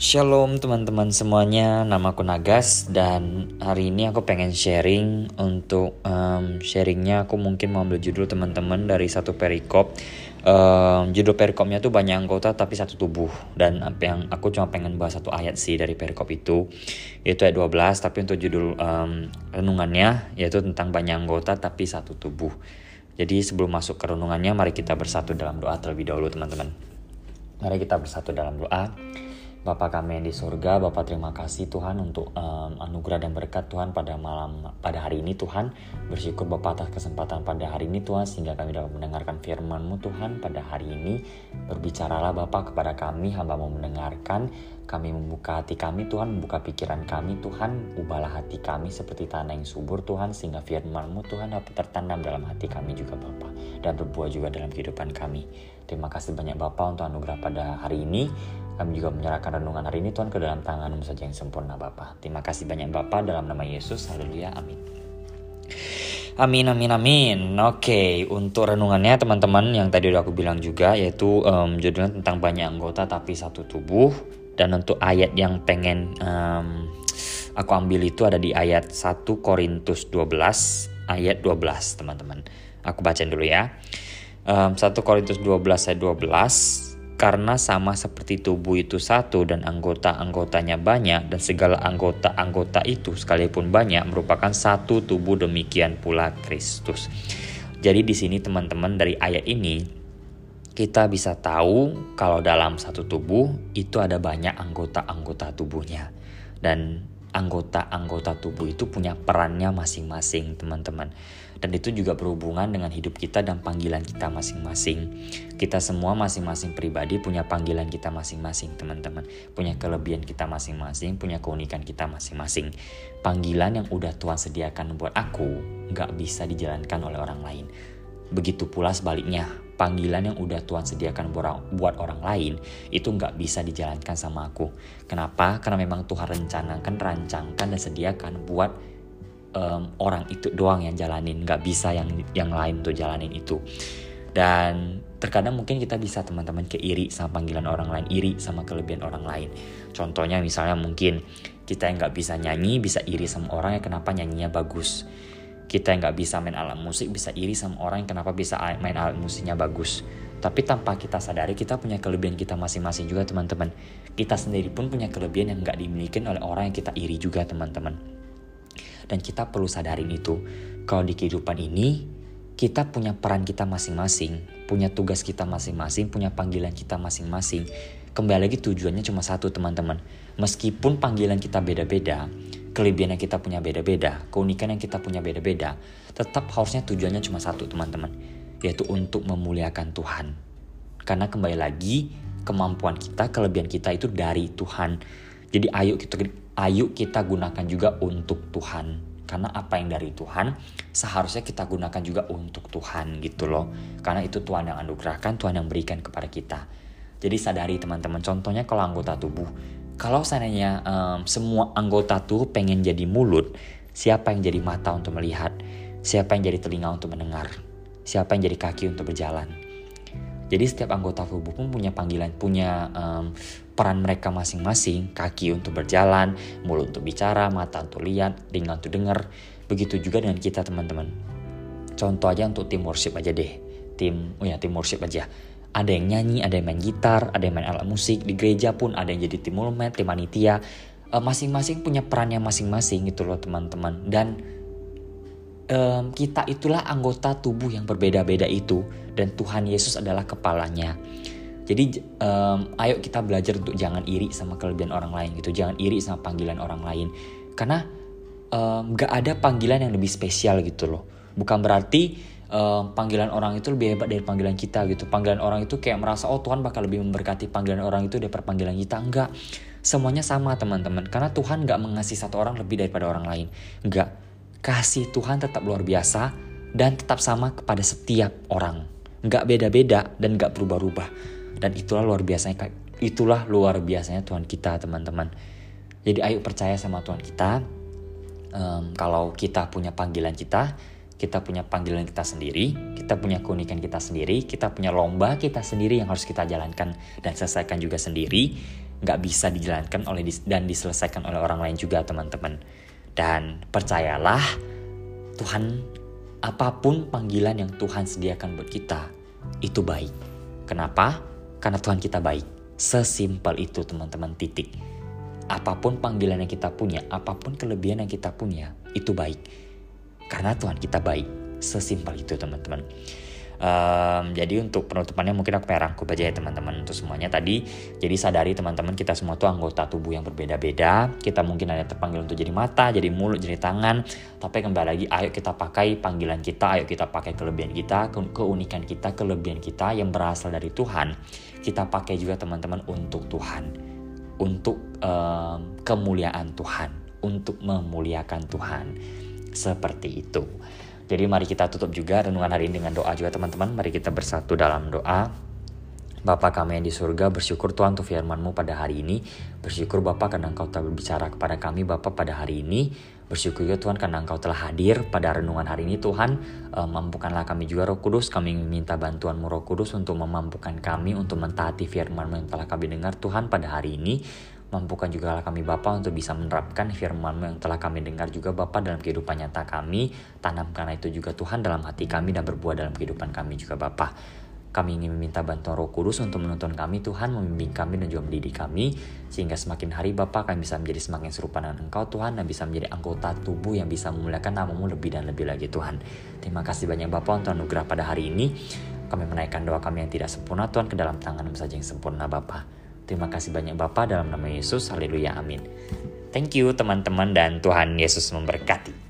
Shalom teman-teman semuanya, nama aku Nagas dan hari ini aku pengen sharing untuk um, sharingnya aku mungkin mau ambil judul teman-teman dari satu perikop. Um, Judul perikopnya tuh banyak anggota tapi satu tubuh. Dan apa yang aku cuma pengen bahas satu ayat sih dari perikop itu. Yaitu ayat 12 tapi untuk judul um, renungannya yaitu tentang banyak anggota tapi satu tubuh. Jadi sebelum masuk ke renungannya mari kita bersatu dalam doa terlebih dahulu teman-teman. Mari kita bersatu dalam doa Bapa kami yang di surga, Bapak terima kasih Tuhan untuk um, anugerah dan berkat Tuhan pada malam pada hari ini Tuhan. Bersyukur Bapak atas kesempatan pada hari ini Tuhan sehingga kami dapat mendengarkan firman-Mu Tuhan pada hari ini. Berbicaralah Bapak kepada kami hamba mau mendengarkan kami membuka hati kami Tuhan, membuka pikiran kami Tuhan, ubahlah hati kami seperti tanah yang subur Tuhan, sehingga firman-Mu Tuhan dapat tertanam dalam hati kami juga Bapa dan berbuah juga dalam kehidupan kami. Terima kasih banyak Bapak untuk anugerah pada hari ini. Kami juga menyerahkan renungan hari ini Tuhan ke dalam tangan-Mu saja yang sempurna Bapak. Terima kasih banyak Bapak dalam nama Yesus. Haleluya. Amin. Amin amin amin. Oke, untuk renungannya teman-teman yang tadi udah aku bilang juga yaitu um, judulnya tentang banyak anggota tapi satu tubuh dan untuk ayat yang pengen um, aku ambil itu ada di ayat 1 Korintus 12 ayat 12 teman-teman. Aku bacain dulu ya. Um, 1 Korintus 12 ayat 12 karena sama seperti tubuh itu satu dan anggota-anggotanya banyak dan segala anggota-anggota itu sekalipun banyak merupakan satu tubuh demikian pula Kristus. Jadi di sini teman-teman dari ayat ini kita bisa tahu kalau dalam satu tubuh itu ada banyak anggota-anggota tubuhnya dan anggota-anggota tubuh itu punya perannya masing-masing teman-teman. Dan itu juga berhubungan dengan hidup kita dan panggilan kita masing-masing. Kita semua masing-masing pribadi punya panggilan kita masing-masing teman-teman. Punya kelebihan kita masing-masing punya keunikan kita masing-masing. Panggilan yang udah Tuhan sediakan buat aku nggak bisa dijalankan oleh orang lain. Begitu pula sebaliknya panggilan yang udah Tuhan sediakan buat orang lain itu nggak bisa dijalankan sama aku. Kenapa? Karena memang Tuhan rencanakan, rancangkan dan sediakan buat um, orang itu doang yang jalanin, nggak bisa yang yang lain tuh jalanin itu. Dan terkadang mungkin kita bisa teman-teman keiri sama panggilan orang lain, iri sama kelebihan orang lain. Contohnya misalnya mungkin kita yang nggak bisa nyanyi bisa iri sama orang yang kenapa nyanyinya bagus kita yang nggak bisa main alat musik bisa iri sama orang yang kenapa bisa main alat musiknya bagus? Tapi tanpa kita sadari kita punya kelebihan kita masing-masing juga teman-teman. Kita sendiri pun punya kelebihan yang nggak dimiliki oleh orang yang kita iri juga teman-teman. Dan kita perlu sadarin itu. Kalau di kehidupan ini kita punya peran kita masing-masing punya tugas kita masing-masing punya panggilan kita masing-masing. Kembali lagi tujuannya cuma satu teman-teman. Meskipun panggilan kita beda-beda kelebihan yang kita punya beda-beda, keunikan yang kita punya beda-beda, tetap harusnya tujuannya cuma satu teman-teman, yaitu untuk memuliakan Tuhan. Karena kembali lagi kemampuan kita, kelebihan kita itu dari Tuhan. Jadi ayo kita ayo kita gunakan juga untuk Tuhan. Karena apa yang dari Tuhan seharusnya kita gunakan juga untuk Tuhan gitu loh. Karena itu Tuhan yang anugerahkan, Tuhan yang berikan kepada kita. Jadi sadari teman-teman, contohnya kalau anggota tubuh, kalau seandainya um, semua anggota tuh pengen jadi mulut, siapa yang jadi mata untuk melihat? Siapa yang jadi telinga untuk mendengar? Siapa yang jadi kaki untuk berjalan? Jadi setiap anggota tubuh pun punya panggilan, punya um, peran mereka masing-masing. Kaki untuk berjalan, mulut untuk bicara, mata untuk lihat, telinga untuk dengar. Begitu juga dengan kita teman-teman. Contoh aja untuk tim worship aja deh. Tim, oh ya tim worship aja ada yang nyanyi, ada yang main gitar, ada yang main alat musik. Di gereja pun ada yang jadi tim ulmet, tim panitia. Eh, masing-masing punya perannya masing-masing gitu loh teman-teman. Dan um, kita itulah anggota tubuh yang berbeda-beda itu. Dan Tuhan Yesus adalah kepalanya. Jadi um, ayo kita belajar untuk jangan iri sama kelebihan orang lain gitu. Jangan iri sama panggilan orang lain. Karena um, gak ada panggilan yang lebih spesial gitu loh. Bukan berarti uh, panggilan orang itu lebih hebat dari panggilan kita gitu. Panggilan orang itu kayak merasa oh Tuhan bakal lebih memberkati panggilan orang itu daripada panggilan kita. Enggak. Semuanya sama teman-teman. Karena Tuhan nggak mengasihi satu orang lebih daripada orang lain. Enggak. Kasih Tuhan tetap luar biasa dan tetap sama kepada setiap orang. Nggak beda-beda dan nggak berubah-ubah. Dan itulah luar biasanya itulah luar biasanya Tuhan kita teman-teman. Jadi ayo percaya sama Tuhan kita. Um, kalau kita punya panggilan kita, kita punya panggilan kita sendiri, kita punya keunikan kita sendiri, kita punya lomba kita sendiri yang harus kita jalankan dan selesaikan juga sendiri. nggak bisa dijalankan oleh dan diselesaikan oleh orang lain juga teman-teman. Dan percayalah Tuhan apa pun panggilan yang Tuhan sediakan buat kita itu baik. Kenapa? Karena Tuhan kita baik. Sesimpel itu teman-teman titik. Apa pun panggilan yang kita punya, apa pun kelebihan yang kita punya, itu baik. Karena Tuhan kita baik. Sesimpel itu teman-teman. Um, jadi untuk penutupannya mungkin aku pengen rangkum aja ya teman-teman untuk semuanya tadi. Jadi sadari teman-teman kita semua tuh anggota tubuh yang berbeda-beda. Kita mungkin ada terpanggil untuk jadi mata, jadi mulut, jadi tangan. Tapi kembali lagi, ayo kita pakai panggilan kita, ayo kita pakai kelebihan kita, ke keunikan kita, kelebihan kita yang berasal dari Tuhan. Kita pakai juga teman-teman untuk Tuhan, untuk um, kemuliaan Tuhan, untuk memuliakan Tuhan. Seperti itu. Jadi mari kita tutup juga renungan hari ini dengan doa juga teman-teman. Mari kita bersatu dalam doa. Bapa kami yang di surga, bersyukur Tuhan untuk firman-Mu pada hari ini. Bersyukur Bapa karena Engkau telah berbicara kepada kami Bapa pada hari ini. Bersyukur ya Tuhan karena Engkau telah hadir pada renungan hari ini Tuhan. E, mampukanlah kami juga Roh Kudus. Kami minta bantuan-Mu Roh Kudus untuk memampukan kami untuk mentaati firman-Mu yang telah kami dengar Tuhan pada hari ini. Mampukan juga kami Bapa untuk bisa menerapkan firman yang telah kami dengar juga Bapa dalam kehidupan nyata kami. Tanamkanlah itu juga Tuhan dalam hati kami dan berbuah dalam kehidupan kami juga Bapa. Kami ingin meminta bantuan roh kudus untuk menuntun kami Tuhan, membimbing kami dan juga mendidik kami. Sehingga semakin hari Bapa kami bisa menjadi semakin serupa dengan Engkau Tuhan dan bisa menjadi anggota tubuh yang bisa memuliakan namamu lebih dan lebih lagi Tuhan. Terima kasih banyak Bapa untuk anugerah pada hari ini. Kami menaikkan doa kami yang tidak sempurna Tuhan ke dalam tangan saja yang sempurna Bapa. Terima kasih banyak Bapak dalam nama Yesus. Haleluya. Amin. Thank you teman-teman dan Tuhan Yesus memberkati.